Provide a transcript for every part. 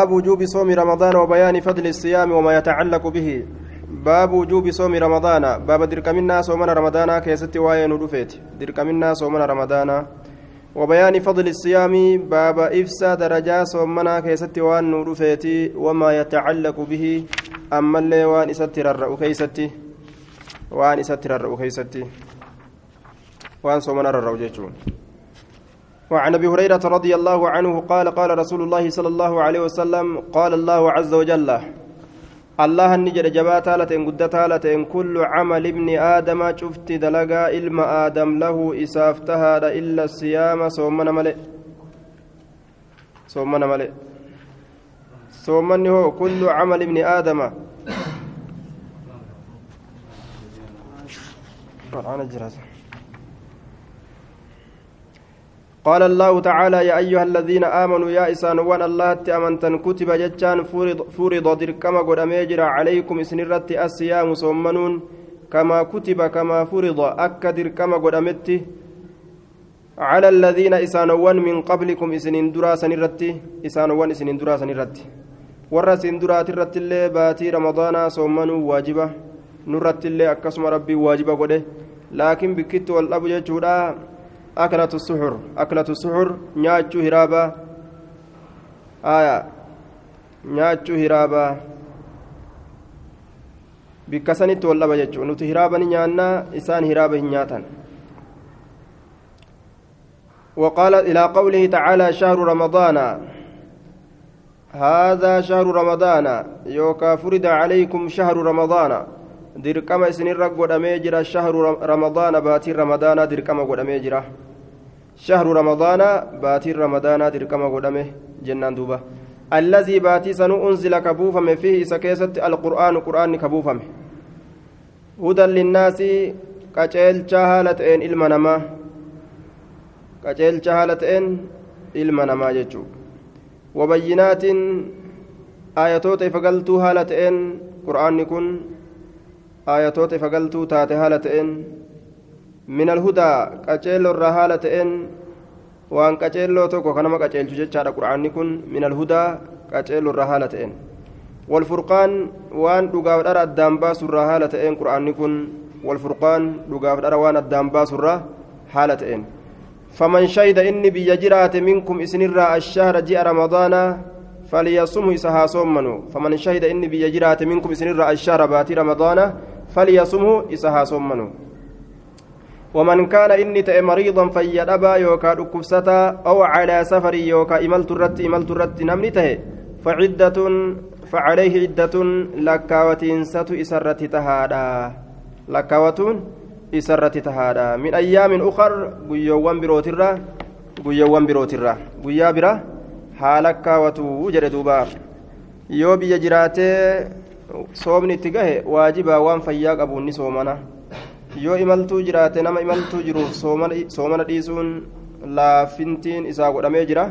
باب وجوب صوم رمضان وبيان فضل الصيام وما يتعلق به. باب وجوب صوم رمضان. باب دركمنا صومنا رمضان كيست واين ودفيت دركمنا صومنا رمضان. وبيان فضل الصيام. باب إفسا درجة صومنا كيست وان ودفيت وما يتعلق به. أما اللي وان إستر الرأو كيستي وان إستر الرأو كيستي وان صومنا الرأو جيشون وعن أبي هريرة رضي الله عنه قال قال رسول الله صلى الله عليه وسلم قال الله عز وجل الله النجر جبات لتن قدت لتن كل عمل ابن آدم شفت دلقا علم آدم له اسافتها إلا الصيام صومنا ملئ. صومنا ملئ. صومني هو كل عمل ابن آدم. قرآن الجراسه قال الله تعالى يا أيها الذين آمنوا يا إسان وأن الله تأمنتن كتب جتان فرض, دركما قد أميجر عليكم إسنرت الصيام صومنون كما كتب كما فرض أك دركما قد أمت على الذين إسانوان من قبلكم إسنين دراسا نرتي إسانوان إسنين دراسا نرتي warra siin duraati irratti illee baatii ramadaanaa soommanuu waajiba nurratti illee akkasuma rabbii waajiba godhe laakiin bikkitti wal dhabu jechuudha أكلة السحر أكلة السحر نياتشو هرابا آية نياتشو هرابا bikka sanitti wal dhaba jechuudha nuti hiraaba ni nyaannaa isaan hiraaba hin nyaatan وقال إلى قوله تعالى شهر رمضان هذا شهر رمضان يوكا فرد عليكم شهر رمضان dirqama isinirra godhamee jira shahru ramadaana baatiin ramadaanaa dirqama godhamee jira shahru ramadaana baatiin ramadaanaa dirqama godhame jennaan duuba allazii baatii sanuu unzila ka buufame fiihi isa keessatti alqur'aanu qur'aanni ka buufame hudan linnaasi qaceelchaa haala ta'een ilma namaa qaceelchaa haala ta'een ilma namaa jechuu wabayyinaatiin aayatoota ifa galtuu haala ta'een min alhudaa qaceelloo irraa haala ta'een waan qaceelloo tokko kanama qaceelchu jechaadha qur'aanni kun min alhudaa qaceelloo irraa haala ta'een walfurqaan waan dhugaaf dhara addaan baasu irraa haala ta'een qur'aanni kun walfurqaan dhugaaf dhara waan addaan baasu irraa haala ta'een faman shahida inni biyya jiraate minkum isinirraa ashahra ji'a ramadaanaa فليصمه إسها صومنو فمن شهد إني بيجرات منكم سنر الشهر باتي رمضان فليصمه إسها صومنو ومن كان إني تأ مريضا فيدبا يوكا دكبستا أو على سفر يوكا إملت الرت إملت الرت نمني تهي فعدة فعليه عدة لكاوتين ستو إسرت تهادا. لكاوتون إسرت تهادا. من أيام أخر قيوان بروترا قيوان بروترا. قيا برا haalakkaawatu jedhe duuba yoo biyya jiraatee soomni itti gahe waajibaa waan fayyaa qabuun yoo imaltuu jiraate nama imaltuu jiruuf soomana dhiisuun laafintiin isaa godhamee jira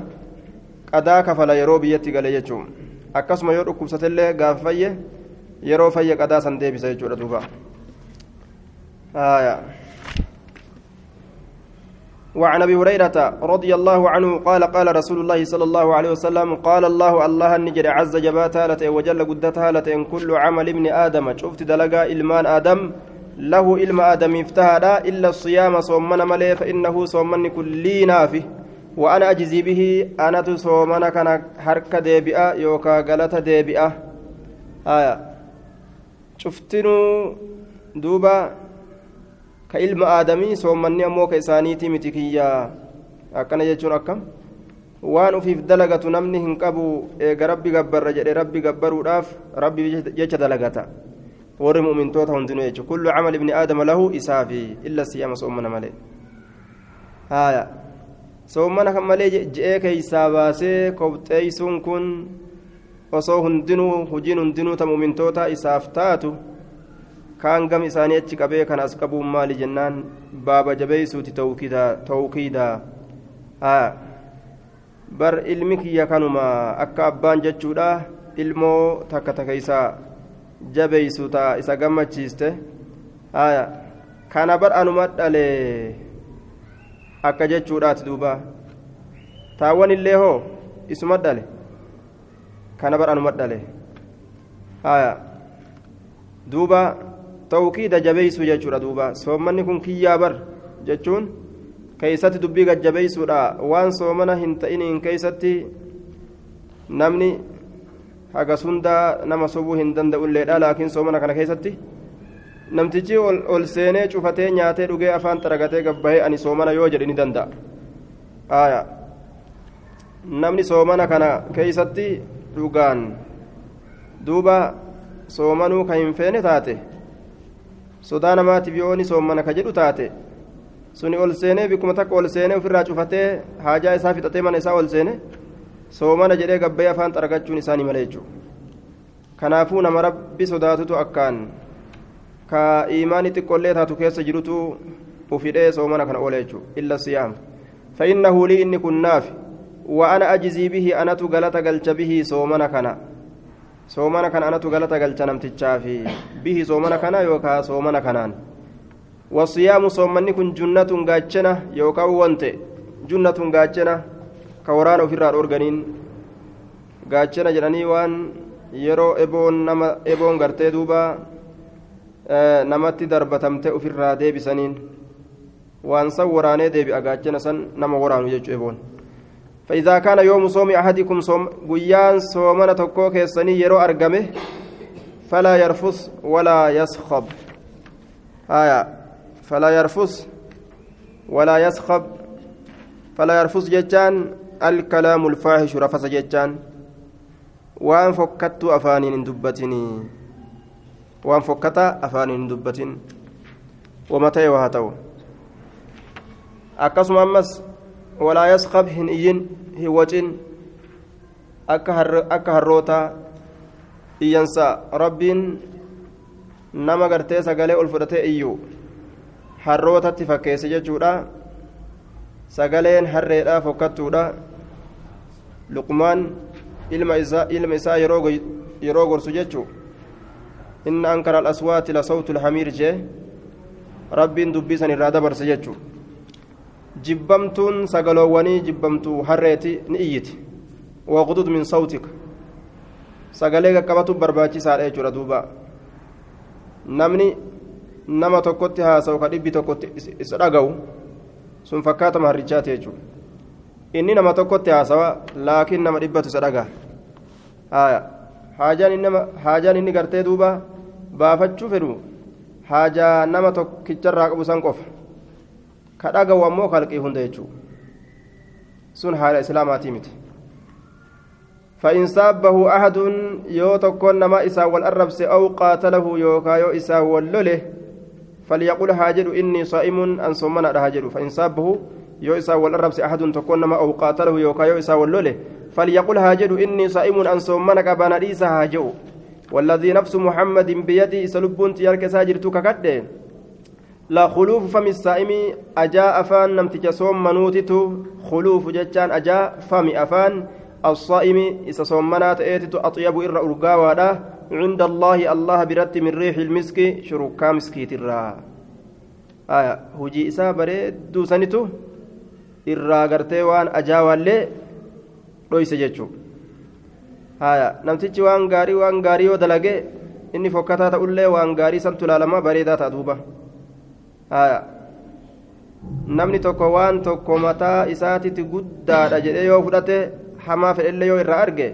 qadaa kafala yeroo biyyatti gale jechuun akkasuma yoo dhukkubsatellee gaafa fayye yeroo fayye qadaa san deebisa jechuudha duuba وعن ابي هريره رضي الله عنه قال قال رسول الله صلى الله عليه وسلم قال الله الله النجر عز جبات وجل قدتها كل عمل ابن آدم شفت دلقا المان آدم له علم آدم افتهد إلا الصيام صومنا ملي فإنه صومن كلي نافي وأنا أجزي به أنا تصومنا كان حركة ديبئة يوكا غلطة ديبئة. آية. شفتنو دوبا كإلم آدمي صومني أمو كإسانيتي متكيا أكنا يجون أكم. waan ufiif dalagatu namni hin qabu eega rabbi gabbarra jedhe rabbi gabbaruudhaaf rabbi jecha dalagata warri mu'mintoota hundinuu jechuudha kullu camal ibni aadama lahu isaafi illa siyaama soomana malee haaya soomana kan malee je'ee keeysaa baasee kobxeeysuun kun osoo hundinuu hujiin hundinuu ta mu'mintoota isaaf taatu kaan gam isaanii achi qabee kan as qabuun maali jennaan baaba jabeeysuuti tawkiidaa haa bar ilmi kiyya kanuma akka abbaan jechuudha ilmoo takka takkeeysaa jabeeysu taa isa gammachiiste haya kana bar anuma dhale akka jechuudhaati duuba taawwan illee hoo isuma dhale kana bar anuma dhale haya duuba tawkiida jabeeysu jechuudha duuba soommanni kun kiyyaa bar jechuun keeysatti dubbii gajjabeeysuudha waan soomana hin ta'iniin keeysatti namni haga sundaa nama sobuu hin danda'ulleedha laakiin soomana kana keessatti namtichi ol seenee cufatee nyaatee dhugee afaan xaragatee gabbahee ani soomana yoo jedhe ni danda'a. Aya. Namni soomana kana keeysatti dhugaan duuba soomanuu ka hin feene taate sodaa namaatiif yoo ni soomana ka jedhu taate suni ol seenee bikkuma takka ol seenee ofirraa cufatee haajaa isaa fixatee mana isaa ol seene soomana jedhee gabbee afaan xaragachuun isaanii mala jechuudha kanaafuu nama rabbi sodaatutu akkaan ka iimaanii xiqqollee taatu keessa jirutu ufidhee soomana kana oola jechuudha illa siyaam fa'innahu lii inni kun naafi وأنا أجزي به أنا تقلت قلت به صومنا كنا صومنا كان أنا تقلت قلت نمتشافي به صومنا كنا يوكا صومنا كنان والصيام صومني كن جنة قاتشنا يوكا وانت جنة قاتشنا كوران في الرار أورغانين قاتشنا جراني وان yeroo eboon nama eboon gartee duuba namatti darbatamte ofirraa deebisaniin waan san waraanee deebi'a gaachana san nama waraanu jechuu eboon. فإذا كان يوم صوم أحدكم صوم قيان صومنا تكو كيسني يرو أرقمه فلا يرفث ولا يسخب آية فلا يرفث ولا يسخب فلا يرفث جتان الكلام الفاحش رفث جتان وان فكت أفانين دبتني وان فكت أفانين دبتن ومتى وهاتو أقسم أمس hin iyyin hin wacin akka harroota iyyansa rabbiin nama gartee sagalee ol fudhatee iyyu harrootatti fakkeesse jechuudha sagaleen harreedhaa fokkattuudha luqmaan ilma isaa yeroo gorsu jechuu inna ankara alaswaati lasawtu lhamiir jee rabbiin dubbii san irraa dabarse jechuu jibbamtuun sagaloowwanii jibbamtuu harreeti ni iyyiti waqdud min sawtika sagalee qaqqabatu barbaachisaadha jechuudha duuba namni nama tokkotti haasa'u ka dhibbi tokkotti isa dhaga'u sun fakkaatama harrichaati jechuudha inni nama tokkotti haasawa laakiin nama dhibbatu isa dhagaa haajaan inni gartee duuba baafachuu fedhu haajaa nama tokkicharraa qabu san qofa ka dhagahu ammoo kalqii hunda jechuu sun haala islaamaatii miti فإن سابه أحد يو تكون نما إسا والأربس أو قاتله يوكا يو إسا واللله فليقول هاجر إني صائم أن صمنا هاجر فإن سابه يو إسا والأربس أحد تكون نما أو قاتله يوكا يو إسا واللله فليقول هاجر إني صائم أن صمنا كبانا إيسا هاجر والذي نفس محمد بيدي سلبون تيارك ساجر تككده لا خلوف فم السائم أجاء أفان. نمتج صوم منوتت خلوف جتان أجاء فم أفان. الصائم إذا صومنات إيتت أطيب إر أرقاوادا عند الله الله برت من ريح المسك شركا مسكيت الرا آية هجي إسا بريد دوسنتو إرا قرتي وان أجاوالي رويس جتشو آية نمتج وان غاري وان غاري ودلقي إني فكتا تقول وان غاري سنتلا لما بريدا تدوبه namni tokko waan tokko mataa isaatitti guddaadha jedhee yoo fudhate hamaa fedhellee yoo irraa arge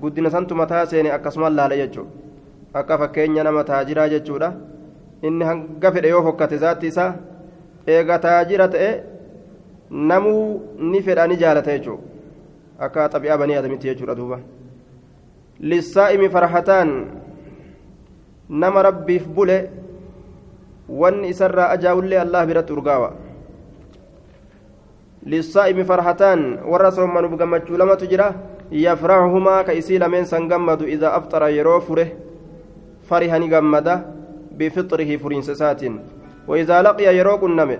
guddina santu mataa seene akkasumas laala jechuudha akka fakkeenya nama taajiraa jechuudha inni hanga fedhe yoo fokkate zaatti isaa eega taajira ta'e namuu ni fedha ni jaalata jechuudha akka xabi'aa banii adamitti jechuudha duuba lissaa'imi farhataan nama rabbiif bule. wanni isarraa ajaa'ullee allah biratti urgaawa lamatu jira yafrahumaa ka isii lameen san gammadu idaa afxara yeroo fure fariha ni gammada bifixrihi furiinsa isaatiin وإذا لقي يروق النمي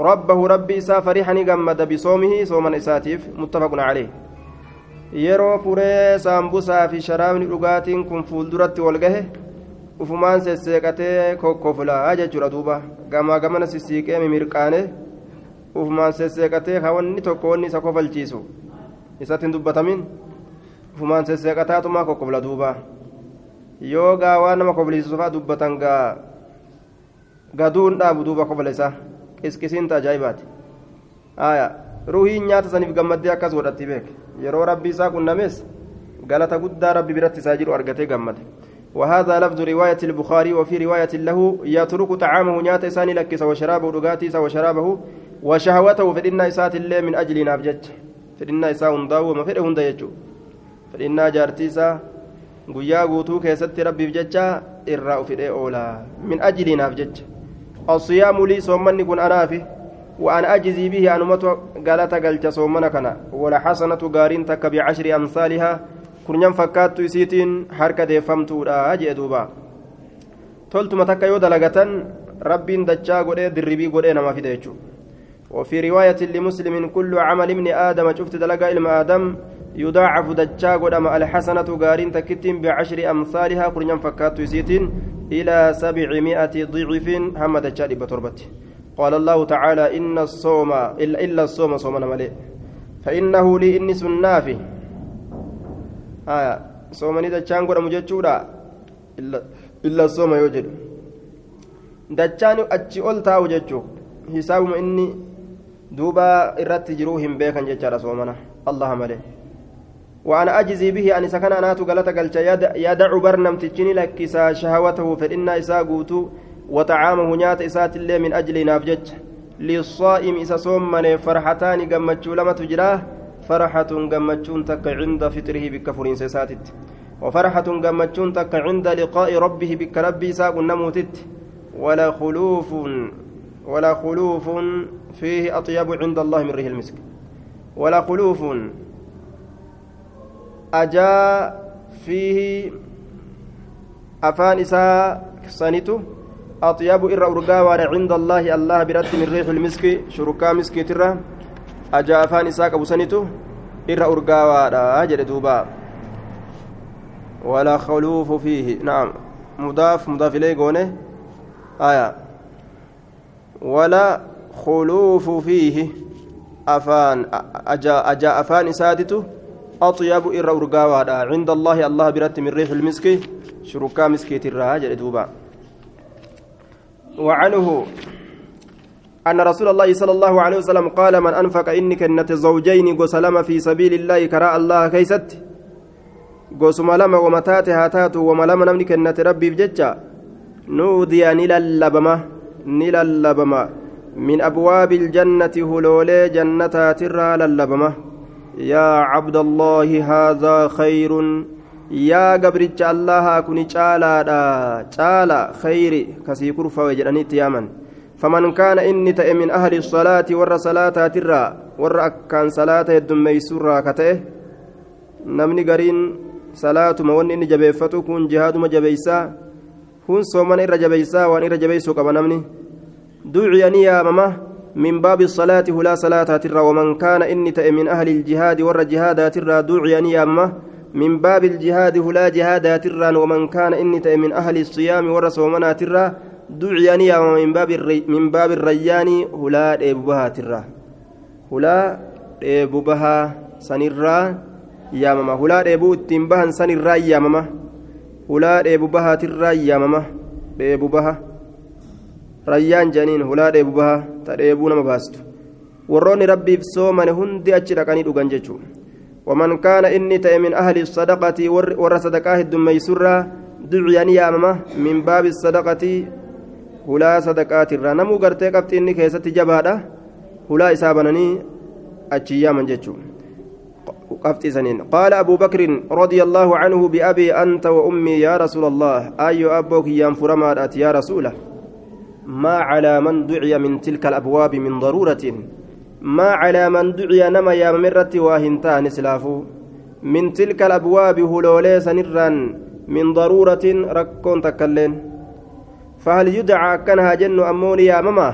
ربه ربي إسا نقمد بصومه صوما إساتيف متفق عليه yeroo furee saambusaa fi sharaabni dhugaatiin kun fuulduratti walgahe ufumaan sesseeqatee kokkoflaa jechuudha duuba gamaa gamana sissiiqee mimirqaane ufumaan sesseeqatee hawanni tokko wanni isa kofalchiisu isatti hin dubbatamin fumaan sesseeqataatumaa kokkobla duuba yoo gaa waan nama kobliisufaa dubbatan gaa gaduun dhaabu duuba kobla isaa qisqisiinta ajaa'ibaati aya ruhiin nyaata saniif gammaddee akkas godhatti beek yeroo rabbi isaa qunnames galata guddaa rabbi biratti isaa jiru argatee gammade وهذا لفظ رواية البخاري وفي رواية له يترك طعامه نيات إساني لكس وشرابه دقاتيس وشرابه وشهوته فإن إسات الله من أجل نافجج فإن إساء هنداو وما فإن هندا يجو. فإن جارتيسا guyyaa guutuu keessatti rabbiif jecha irraa ufidhee oola min ajliinaaf jecha الصيام لي صومني كن أنافي وأنا أجزي به أنمت قالت قلت صومنا كنا. ولا حسنة قارين تك بعشر أمثالها. كن ينفكات يسيتين حركة ديفمت ولا أجي دوبا تلتم تك يودا لغتن رب دجا قد دربي قد نما في ديجو وفي رواية لمسلم كل عمل ابن آدم شفت دلقا إلما آدم يضاعف دجا قدام الحسنة قارين تكتم بعشر أمثالها قرنيا فكات يسيتين إلى سبعمائة ضعف هم دجا بتربت. قال الله تعالى إن الصوم إلا, إلا الصوم صومنا ملئ فإنه لي إني سنافي. آية. صومني دجان قدام جتشورا إلا إلا الصوم يوجد. دجان أتشي أولتاو جتشو حسابهم إني دوبا إرت جروهم بيكا جتشارا صومنا الله ملئ وأنا أجزي به أن سكن أنات قالت قلت يدع برنم تجني لك شهوته فإن إسا قوتو وطعامه نيات إسات الله من أجل نافجج للصائم إسا صومن فرحتان قمتشو لما تجراه فرحة قمتشون تك عند فطره بكفرين سيساتت وفرحة قمتشون تك عند لقاء ربه بك ربي ساق النموتت ولا خلوف ولا خلوف فيه أطيب عند الله من ريح المسك. ولا خلوف أجا فيه أفان إساء سنته أطيب إر أرقاوان عند الله الله برد من ريح المسك شركا مسكي ترى. أجا أفان إساء أبو سنته إر أرقاوان أجل دوبا. ولا خلوف فيه. نعم. مضاف مضاف إليه قونه آية. ولا خلوف فيه. أفان أجا أجا أفان إسادته أطيب إر أرقاوها عند الله الله برت من ريح المسك. شركا مسكيت الراجل دوبا. وعنه أن رسول الله صلى الله عليه وسلم قال من أنفق إنك النت زوجين قسلم في سبيل الله كراء الله كيست. قسم لما ومتاتها تاتو وما لما نملك النت ربي بججة. نودي نللبما نللبما من أبواب الجنة هلولي جنة ترى للبما يا عبد الله هذا خير يا قبرج الله كوني تعالى تعالى خير كسيكر فوجرني تياما فمن كان إني تأ من أهل الصلاة ور صلاة ترى ور أكان صلاة الدمي سرى كته نمني قرين صلاة مون إني جبيفتو كون جهاد صومن إر جبيسا وان إر جبيسو كما نمني دعيني يا ماما من باب الصلاة هلا صلاة ترى ومن كان إني من أهل الجهاد ور جهاد ترى دعي نيامة من باب الجهاد هلا جهاد ترى ومن كان إني من أهل الصيام ور صومنا ترى دعي نيامة من باب الري من باب الريان هلا إبوها ترى هلا إبوها سنرا يامما هلا إبو تنبها سنرا hulaa dheebu bahaatirraa yaamama. Dheebu baha. Rayyaan jedhaniin hulaa dheebu baha. Ta dheebuu nama baastu. Warroonni rabbiif soomane hundi achi dhaqanii dhugan jechuudha. Waman kaana inni ta'e min ahli sadaqatii warra sadaqaa heddummeeysurraa duciyaan yaamama min baabi sadaqatii hulaa sadaqaatirraa namuu gartee qabxi inni keessatti jabaadha hulaa isaa bananii achi yaaman jechuudha. Qaala abuu bakrin radia allaahu canhu biabii anta wa ummii yaa rasuula allah ayyo abboo kiyyaan furamaadhaati yaa rasuula ما على من دعي من تلك الأبواب من ضرورة؟ ما على من دعي نما يا مرة واهنتان سلافو من تلك الأبواب هلولي سنرا من ضرورة ركون تكلين. فهل يدعى كانها جن أمون يا ماما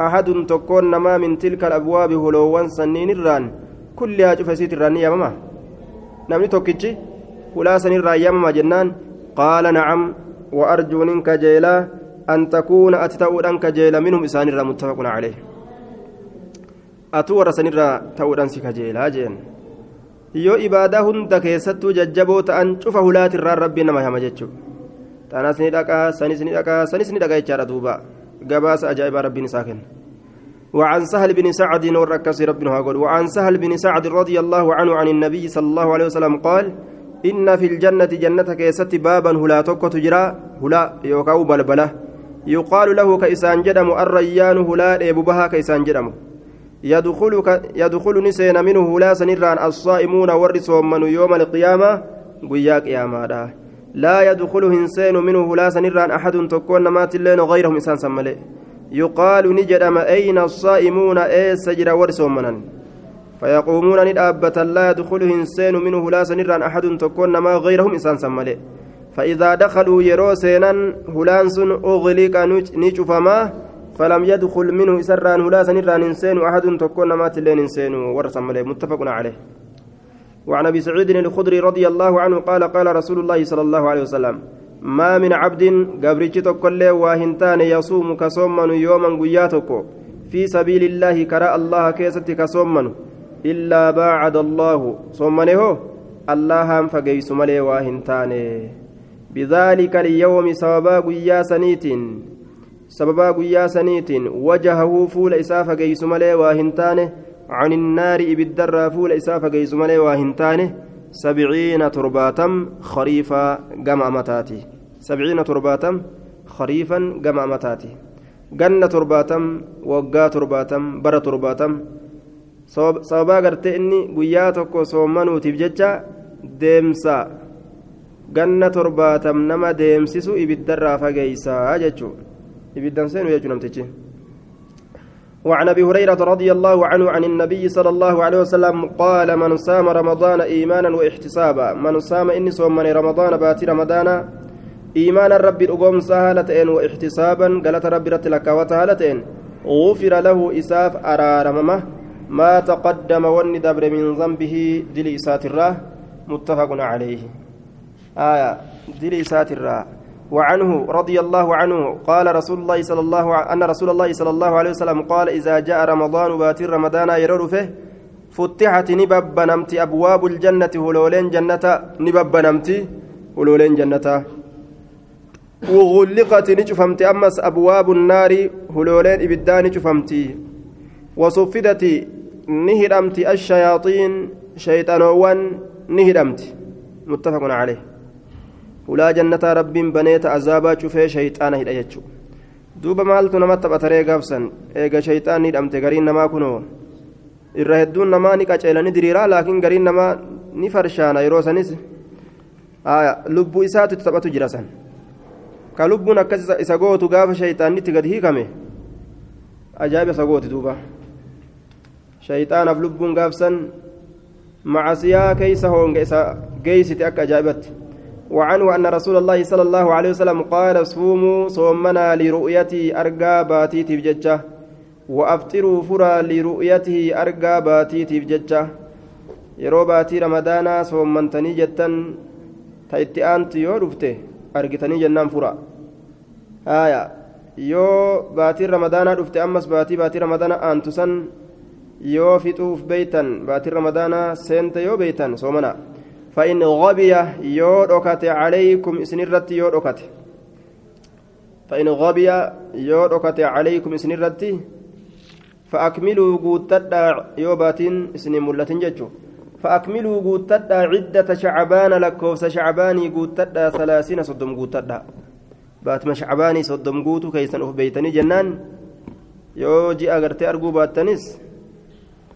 أحد تكون نما من تلك الأبواب هلوان سنين الران كلها شوف الران يا ماما نمني توكيتشي ولا سنرا يا ماما جنان قال نعم وأرجو منك جيلا أن تكون أتتأودان كجيل منهم إسان الرا متفق عليه أتور سنرا تأودان سكجيل هاجين yoo ibaadaa hunda keessattuu jajjaboo ta'an cufa hulaatirraan rabbiin nama hama jechuudha tanas ni dhaqaa sanis ni dhaqaa sanis ni dhaqaa jechaadha duuba gabaasa ajaa'ibaa rabbiin isaa kenna وعن سهل بن سعد وركس ربنا هاقول وعن سهل بن سعد رضي الله عنه عن النبي صلى الله عليه وسلم قال إن في الجنة جنتك يست بابا هلا توكو تجرا هلا يوكاو بلبلة. يقال له كإسان جدم الريان هلا إبوبها كإسان جدم. يدخل يدخل نسين منه هلا سنران الصائمون ورسهم من يوم القيامة قياك يا مادا لا يدخل هنسين منه هلا سنران أحد تكون مات اللين غيرهم إنسان سملي. يقال نجدم أين الصائمون أي سجر ورسهم منن. فيقومون ندابة لا يدخل هنسين منه لا سنران أحد تكون ما غيرهم إنسان سملي فإذا دخلوا يروسينا هلانس أغلق نجفما فلم يدخل منه سران هلا سنران إنسان أحد تكون ما تلين إنسان ورسم متفق عليه. وعن أبي سعيد الخدري رضي الله عنه قال قال رسول الله صلى الله عليه وسلم ما من عبد قبرتش تكل واهنتان يصوم كصومن يوما قياتك في سبيل الله كراء الله كيست كصومن إلا باعد الله. صومنه الله هم فقيس ملي واهنتان بذلك اليوم سببا قيا سنيت سببا قيا سنيت وجهه فول إساف قيس ملي واهنتان عن النار إبدر فول إساف قيس ملي واهنتان سبعين ترباتم خريفا جمع متاتي سبعين ترباتم خريفا جمع متاتي جنة ترباتم وقا ترباتم بر ترباتم sababaa gartee inni guyyaa tokko soommanuutiif jecha deemsa ganna torbaatam nama deemsisu ibiddarraa fageeysaa jechuu ibiddan seenu jechuu namtichi وعن أبي هريرة رضي الله عنه عن النبي صلى الله عليه وسلم قال من صام رمضان إيمانا واحتسابا من صام إني صوم من رمضان باتي رمضان إيمانا ربي اقوم سهلتين واحتسابا قالت ربي رتلك وتهلتين غفر له إساف أرارممه ما تقدم والندبر من ذنبه دلي ساتراه متفق عليه. آية دلي ساتراه وعنه رضي الله عنه قال رسول الله صلى الله ع... أن رسول الله صلى الله عليه وسلم قال إذا جاء رمضان باتر رمضان يرور فيه فتحت نبب نمت أبواب الجنة هلولين جنة نبب نمت هلولين جنة. وغلقت نجفمت أمس أبواب النار هلولين إبدان نجفمت وصفدت نهدمت الشياطين شيطانوان نهدمت متفق عليه. Ulaa jannataa rabbiin baneeta azaabaa cufee shayxaana hidha jechuu duuba maaltu namatti taphataree gaafsan eega shayxaan hidhamte gariin namaa kunoo irra hedduun namaa ni qaceelani diriiraa laakiin gariin namaa ni farshaana yeroo sanis lubbuu isaatu taphatu jira san ka lubbuun akkas isa gootu gaafa shayxaannitti gad hiikame ajaa'iba isa gooti duuba shayxaanaaf lubbuun gaafsan macasiyaa keeysa hoonga isa geeysite akka ajaa'ibatti وعنه أن رسول الله صلى الله عليه وسلم قال صوموا صومنا لرؤيته أرقى باتيتي بججة وأفطروا فرا لرؤيته أرقى yeroo baatii ramadaanaa soommantanii jettan ta itti aantu yoo dhufte argitanii jennaan fura haya yoo baatiin ramadaanaa dhufte ammas baatii baatii ramadaanaa aantu san yoo fixuuf beeytan baatiin ramadaanaa seente yoo beeytan soomanaa فإن غبي يودكت عليكم إسنرت يودكت فإن غبي يودكت عليكم إسنرت فأكملوا قوتدا يوباتين إسن ملة ججو. فأكملوا قوتدا عدة شعبان لكوس شعباني قوتدا ثلاثين صدم قوتدا باتما شعباني صدم قوتو كيسن أف بيتني جنان. يو جي أغرتي أرقو باتنس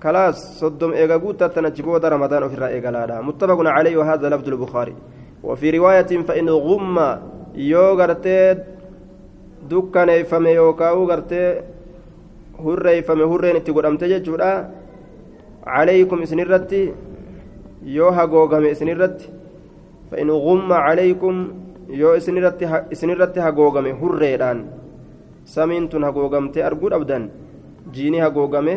خلاص صدم إيغا قوتا تنجبودا رمضان في الرأي قلالا متفق عليه وهذا لفظ البخاري. وفي رواية فإن غم يو غرتي دكان فمي يوكاو غرتي هري فمي هرين اتقول أمتجج جودا عليكم إسنرتي يو هاغوغامي إسنرتي فإن غم عليكم يو إسنرتي إسنرتي هاغوغامي هريدان سمين هاغوغامتي أرقود أبدا جيني هاغوغامي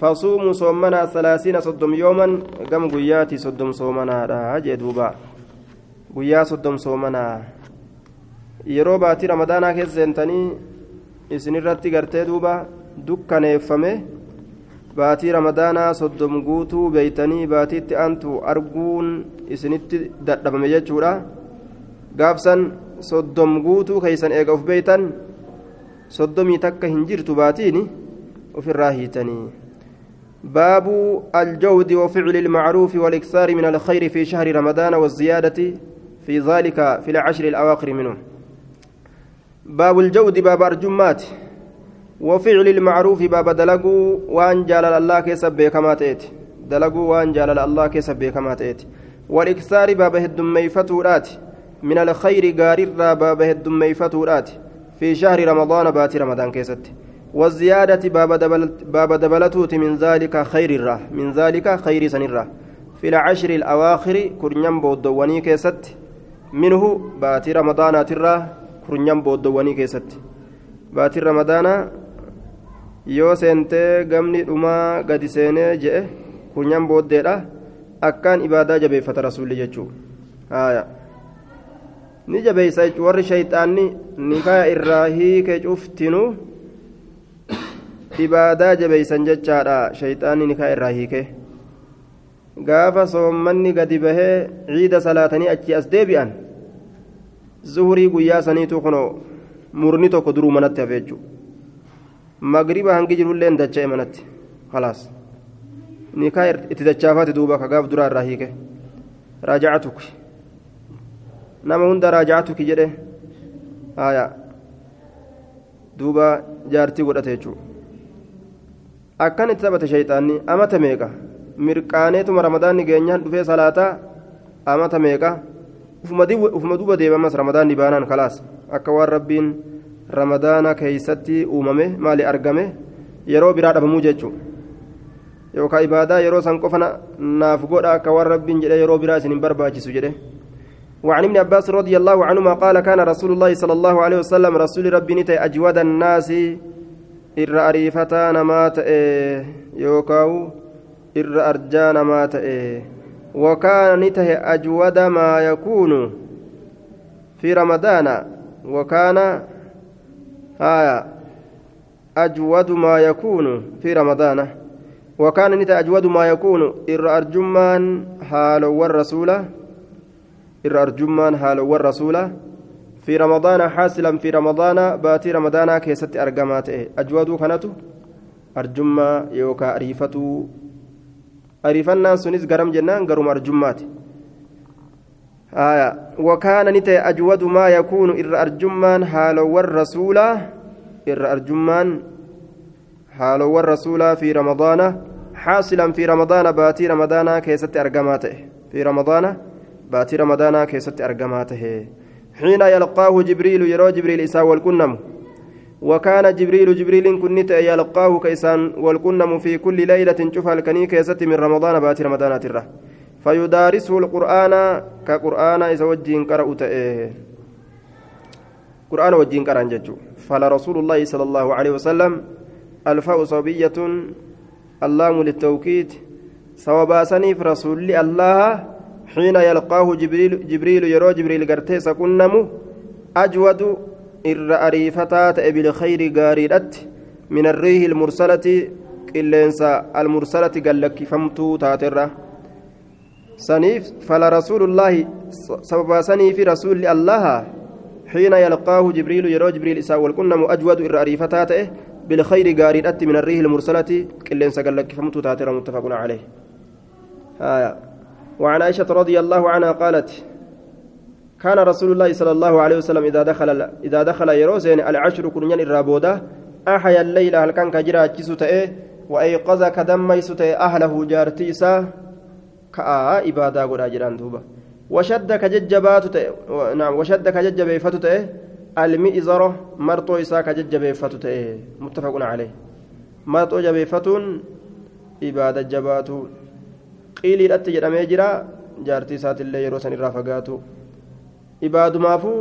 فصوموا صومنا ثلاثين صدم يوما قم قياتي صدم صومنا راجع دوبا قيا صدم صومنا yeroo baatii ramadaanaa keessa seentanii isinirratti gartee duuba dukkaneeffame baatii ramadaanaa soddom guutuu beeytanii baatiitti aantu arguun isinitti dadhabame jechuudha gaafsan soddom guutuu keeysan eega uf beeytan soddomii takka hin jirtu baatiin ofirraa hiitanii باب الجود وفعل المعروف والإكثار من الخير في شهر رمضان والزيادة في ذلك في العشر الأواخر منه. باب الجود باب أرجمات وفعل المعروف باب دلقوا وأن جلال الله كسب كما تأتي دلقوا وأن جلال الله كسب كما تأتي والإكثار باب هدميفتورات من الخير قارر باب هدميفتورات في شهر رمضان بات رمضان كيست. والزيادة باب دبلت باب دبلتوت من ذلك خير الراه من ذلك خير سنرة في العشر الأواخر كرنيم بودواني كيست منه بات رمضان ترى كرنيم بودواني كيست بات رمضان gamni dhumaa gadi seenee je'e kunyaan booddeedha akkaan ibaadaa jabeeffata rasuulli jechuu haya ni jabeeysa warri shayxaanni nikaa irraa hiike cuftinu ibaadaa jabeeysan jechaadha shayxaanni nikaa irraa hiike gaafa soommanni gadi bahee ciida salaatanii achi as deebi'an zuhurii guyyaa saniitu kuno murni tokko duruu manatti hafe jechuudha magriba hangi jirullee dacha'e manatti khalaas nikaa itti dachaafaati duuba kagaaf duraa irraa hiike raajacatuki nama hunda raajacatuki jedhe haya duuba jaartii godhate jechuudha akkan itti taphate shayxaanni amata meeqa mirqaaneetuma ramadaanni geenyaan dhufee salaataa amata meeqa ufuma duuba deebamas ramadaanni baanaan khalaas akka waan rabbiin ramadaana keeysatti uumame maali argame yeroo biraa dhabamuu jechuu yookaan ibaadaa yeroo san qofa naaf godha akka waan rabbiin jedhe yeroo biraa isin hin barbaachisu jedhe وعن ابن عباس رضي الله عنهما قال كان رسول الله صلى الله عليه وسلم رسول ربي نتي أجود الناس إر أريفتا نمات يوكاو إر أرجان مات وكان نته أجود ما يكون في رمضان وكان آية أجود ما يكون في رمضان وكان نتا أجود ما يكون إر أرجمان حال والرسول إر أرجمان حال والرسول في رمضان حاصلا في رمضان باتي رمضان كيست أرجمات أجود كانتو؟ أرجما يوكا أريفتو. أريفنا سنس قرم جنان قرم أرجمات. آية. وكان نتي أجود ما يكون إر أرجمان حال والرسول إر أرجمان حال والرسول في رمضان حاصلا في رمضان باتي رمضان كيست أرجماته في رمضان باتي رمضان كيست أرجماته حين يلقاه جبريل يرى جبريل إساء والكنم. وكان جبريل جبريل كنت يلقاه كيسان والكنم في كل ليلة شوف الكني كيست من رمضان باتي رمضان تره فيدارسه القرآن كقرآن إذا وجين قرأت قرآن وجين قرأ ججو. فلا رسول الله صلى الله عليه وسلم ألفاء صبية اللام للتوكيد سواباسني في رسول الله حين يلقاه جبريل جبريل يرى جبريل قرتيس كنم أجود إر أريفتات بالخير قاريرت من الريح المرسلة قلنسا المرسلة قال لك فمتو تاترة. سنيف فلا رسول الله سبب سني في رسول الله حين يلقاه جبريل يرى جبريل إساء والكنم أجود الرأريفتاته بالخير قارئت من الريح المرسلة سقل لك فمتو تاتر متفق عليه. آية. وعن عائشة رضي الله عنها قالت كان رسول الله صلى الله عليه وسلم إذا دخل إذا دخل يروسين العشر كنيان الرابودة أحيا الليل هل كان كجرا تئه وأيقظ كدميس أهله جارتيسا كأ إبادة أجران دوبا وشد كججبات نعم وشد كججبيفت تئه المئزرة مرطو إسا كججبيفت تئه متفق عليه. مرطو جبيفتون إبادة جباتو الأتي جرمي جرا جارتي سات اللي يروسن الرافقاتو إبادمافو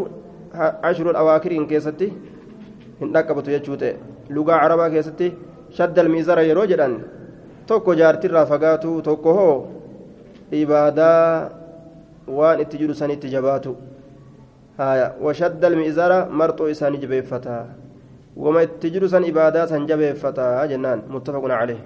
عشر الأواخر إن كيستي hin dhaqqabatu jechuu ta'e lugaa carabaa keessatti shaddal miizara yeroo jedhan tokko jaartirraa fagaatu tokko hoo ibaadaa waan itti jiru sanitti jabaatu haya washaddal miizara marxoo isaanii jabeeffata wama itti jiru san ibaadaa san jabeeffata jennaan muttafaqun calee